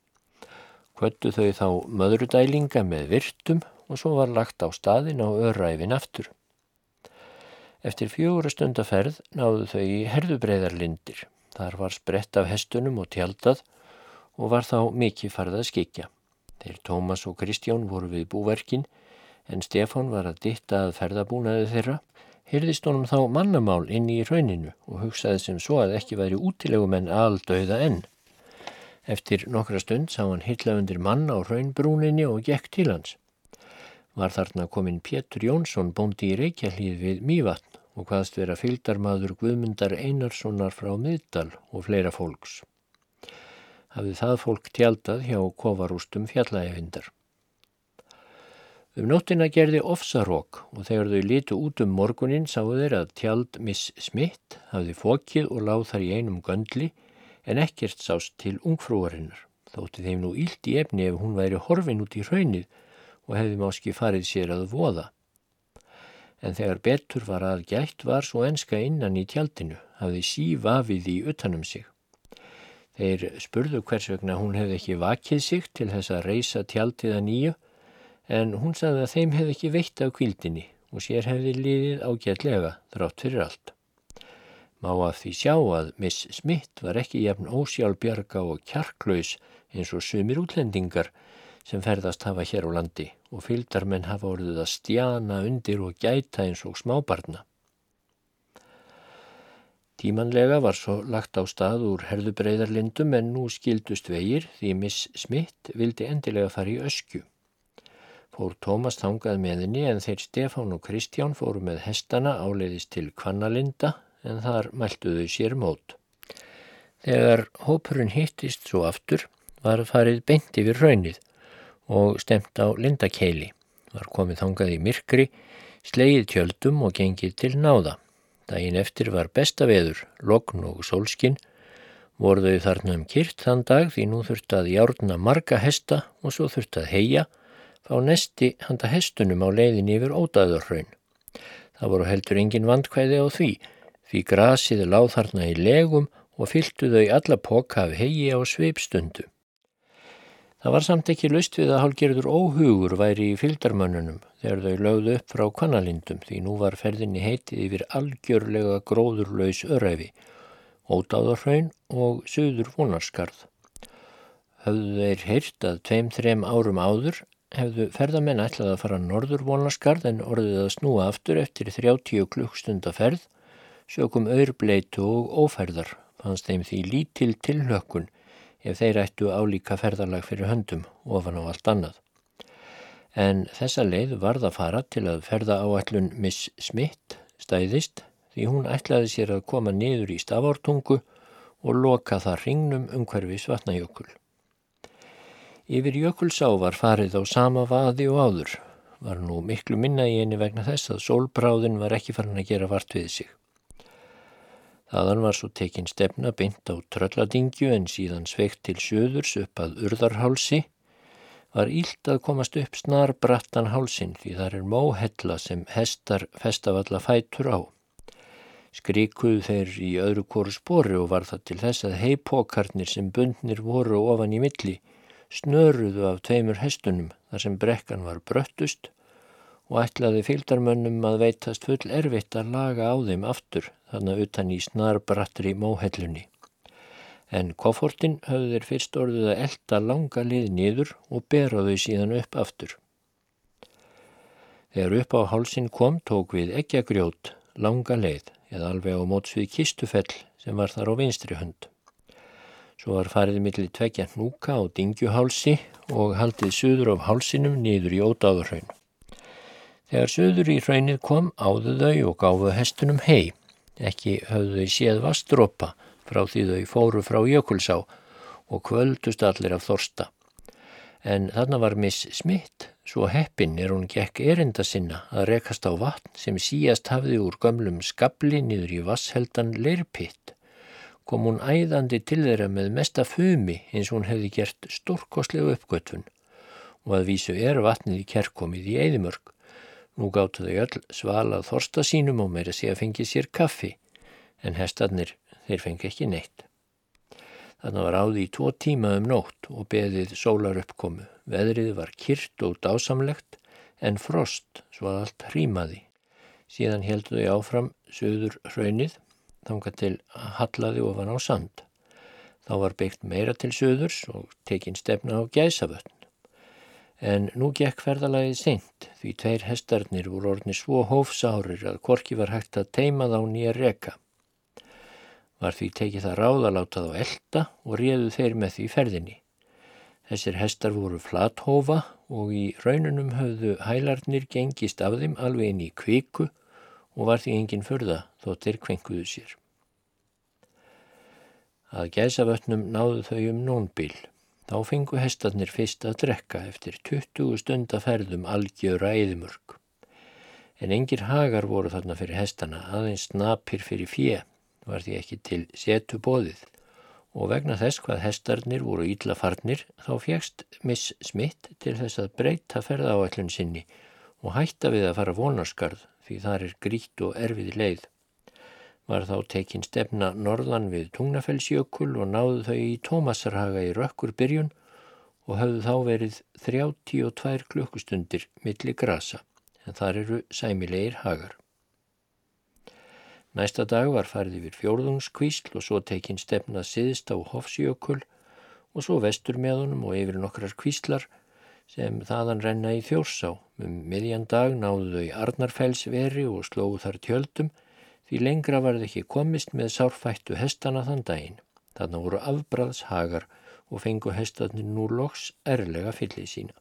Kvöttu þau þá möðrudælinga með virtum og svo var lagt á staðin á öræfin aftur. Eftir fjóra stundaferð náðu þau í herðubreiðarlindir. Þar var sprett af hestunum og tjaldað og var þá mikið farið að skikja. Þeir Tómas og Kristján voru við búverkin en Stefán var að ditta að ferðabúnaði þeirra Hyrðist honum þá mannamál inn í rauninu og hugsaði sem svo að ekki væri útilegum en aldauða enn. Eftir nokkra stund sá hann hitla undir mann á raunbrúninni og gekk til hans. Var þarna komin Pétur Jónsson bóndi í Reykjahlíð við Mývatn og hvaðst vera fylgdarmadur Guðmundar Einarssonar frá Middal og fleira fólks. Hafði það fólk tjaldað hjá kovarústum fjallægevindar. Um nóttina gerði ofsarók og þegar þau litu út um morgunin sáu þeir að tjald Miss Smith hafði fókið og láð þar í einum göndli en ekkert sást til ungfrúarinnar. Þótti þeim nú ílt í efni ef hún væri horfin út í raunnið og hefði máski farið sér að voða. En þegar betur var að gætt var svo enska innan í tjaldinu, hafði sívafið í utanum sig. Þeir spurðu hvers vegna hún hefði ekki vakið sig til þess að reysa tjaldiða nýju en hún sagði að þeim hefði ekki veitt af kvildinni og sér hefði liðið ágætlega þrátt fyrir allt. Má að því sjá að Miss Smith var ekki jafn ósjálfbjarga og kjarklaus eins og sumir útlendingar sem ferðast hafa hér á landi og fylgdarmenn hafa orðið að stjana undir og gæta eins og smábarna. Tímanlega var svo lagt á stað úr herðubreiðarlindum en nú skildust vegir því Miss Smith vildi endilega fara í öskju. Fór Tómas þangað með henni en þeir Stefán og Kristján fóru með hestana áleiðist til Kvannalinda en þar mæltuðu sér mót. Þegar hópurinn hittist svo aftur var farið beint yfir raunnið og stemt á Lindakeili. Var komið þangað í myrkri, slegið tjöldum og gengið til náða. Dægin eftir var besta veður, lokn og sólskinn, voruðu þarna um kyrt þann dag því nú þurfti að járna marga hesta og svo þurfti að heia fá nesti handa hestunum á leiðin yfir ódæðurraun. Það voru heldur engin vandkvæði á því, því grasið láð þarna í legum og fylgtu þau alla poka af hegi á sveipstundu. Það var samt ekki lust við að hálgerður óhugur væri í fylgdarmönnunum þegar þau lögðu upp frá kvanalindum því nú var ferðinni heitið yfir algjörlega gróðurlaus öræfi, ódáðarhraun og söður vonarskarð. Höfðu þeir heyrt að tveim-þrem árum áður hefðu ferðamenn ætlað að fara norður vonlaskarð en orðið að snúa aftur eftir 30 klukkstunda-ferð, sjökum aurbleitu og óferðar, fannst þeim því lítil tilhlökkun ef þeir ættu álíka ferðarlag fyrir höndum ofan á allt annað. En þessa leið varð að fara til að ferða áallun Miss Smith stæðist því hún ætlaði sér að koma niður í stafártungu og loka það ringnum umhverfi Svatnajökul. Yfir Jökulsá var farið á sama vaði og áður. Var nú miklu minna í eini vegna þess að sólbráðin var ekki farin að gera vart við sig. Þaðan var svo tekinn stefna beint á trölladingju en síðan sveikt til söðurs upp að urðarhálsi. Var ílt að komast upp snar brattan hálsin því þar er móhella sem hestar festafalla fætur á. Skrikuðu þeir í öðru kóru spori og var það til þess að heipókarnir sem bundnir voru ofan í milli snöruðu af tveimur hestunum þar sem brekkan var bröttust og ætlaði fylgdarmönnum að veitast full erfitt að laga á þeim aftur þannig utan í snarbrattri móhellunni. En koffortin höfðu þeir fyrst orðið að elda langa lið niður og bera þau síðan upp aftur. Þegar upp á hálsin kom tók við ekki að grjót langa leið eða alveg á móts við kistufell sem var þar á vinstri hönd. Svo var farið millir tvekja hnúka á dingjuhálsi og haldið söður af hálsinum niður í ódáðurhraun. Þegar söður í hraunnið kom áðu þau og gáfu hestunum hei. Ekki höfðu þau séð vastrópa frá því þau fóru frá Jökulsá og kvöldust allir af þorsta. En þarna var Miss Smith, svo heppin er hún gekk erinda sinna að rekast á vatn sem síast hafði úr gömlum skabli niður í vassheldan leirpitt kom hún æðandi til þeirra með mesta fumi eins og hún hefði gert stórkoslegu uppgötfun og að vísu er vatnið í kerkomið í Eidimörg. Nú gáttu þau öll svalað þorsta sínum og meira sé að fengi sér kaffi en hestarnir þeir fengi ekki neitt. Þannig var áði í tvo tíma um nótt og beðið sólar uppkomu. Veðrið var kyrt og dásamlegt en frost svo að allt hrímaði. Síðan heldu þau áfram söður hraunnið þanga til að hallaði ofan á sand. Þá var byggt meira til söðurs og tekinn stefna á gæsavötn. En nú gekk ferðalagið seint því tveir hestarnir voru orðni svo hófsárir að korki var hægt að teima þá nýja reka. Var því tekið það ráðalátað á elda og réðu þeir með því ferðinni. Þessir hestar voru flathófa og í raununum höfðu hælarnir gengist af þeim alveg inn í kviku og var því engin förða þóttir kvenkuðu sér. Að gæsavötnum náðu þau um nónbíl. Þá fengu hestarnir fyrst að drekka eftir 20 stundaferðum algjöra eðimörk. En engir hagar voru þarna fyrir hestana, aðeins snapir fyrir fjö, var því ekki til setu bóðið. Og vegna þess hvað hestarnir voru íllafarnir þá fjækst Miss Smith til þess að breyta ferðaáallun sinni og hætta við að fara vonarskarð því þar er grít og erfið leið. Var þá tekinn stefna norðan við Tungnafellsjökul og náðu þau í Tómasarhaga í rökkur byrjun og hafðu þá verið 32 klukkustundir milli grasa, en þar eru sæmilegir hagar. Næsta dag var farið yfir fjórðungskvísl og svo tekinn stefna siðst á Hofsjökul og svo vestur með honum og yfir nokkrar kvíslar sem þaðan renna í þjórsá. Um miðjan dag náðu þau Arnarfellsveri og slóðu þar tjöldum því lengra var það ekki komist með sárfættu hestana þann daginn. Þannig voru afbræðshagar og fengu hestarnir nú loks erlega fyllið sína.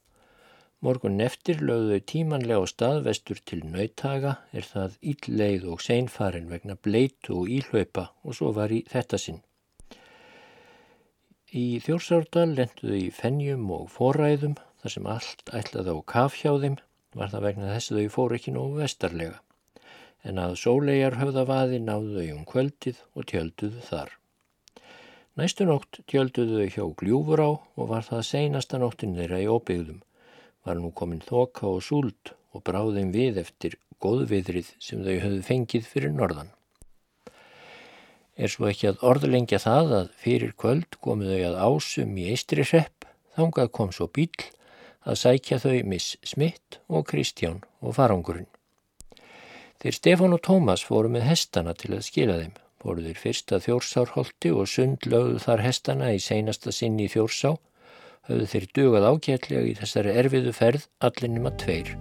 Morgun eftir lögðu þau tímanlega á stað vestur til nautaga er það ílleið og seinfarin vegna bleitu og íhlaupa og svo var í þetta sinn. Í þjórsárdal lenduðu í fennjum og forræðum þar sem allt ætlaði á kafhjáðum var það vegna þess að þau fóru ekki nógu vestarlega. En að sólegar höfðavaði náðu þau um kvöldið og tjölduðu þar. Næstu nótt tjölduðu þau hjá gljúfur á og var það seinasta nóttin þeirra í óbyggðum. Var nú komin þoka og súld og bráðum við eftir góðviðrið sem þau höfðu fengið fyrir norðan er svo ekki að orðlengja það að fyrir kvöld komu þau að ásum í eistri hrepp, þangað kom svo bíl að sækja þau Miss Smith og Kristján og farangurinn. Þeir Stefán og Tómas fóru með hestana til að skila þeim, fóru þeir fyrst að þjórsárholti og sund lögðu þar hestana í seinasta sinni í þjórsá, höfðu þeir dugað ákjærlega í þessari erfiðu ferð allinnum að tveir.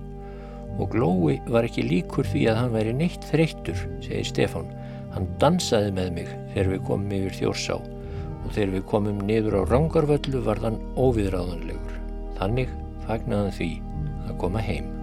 Og Glói var ekki líkur því að hann væri neitt þreyttur, segir Stefán, Hann dansaði með mig þegar við komum yfir þjórsá og þegar við komum niður á rángarvöllu var þann óviðráðanlegur. Þannig fagnaðan því að koma heim.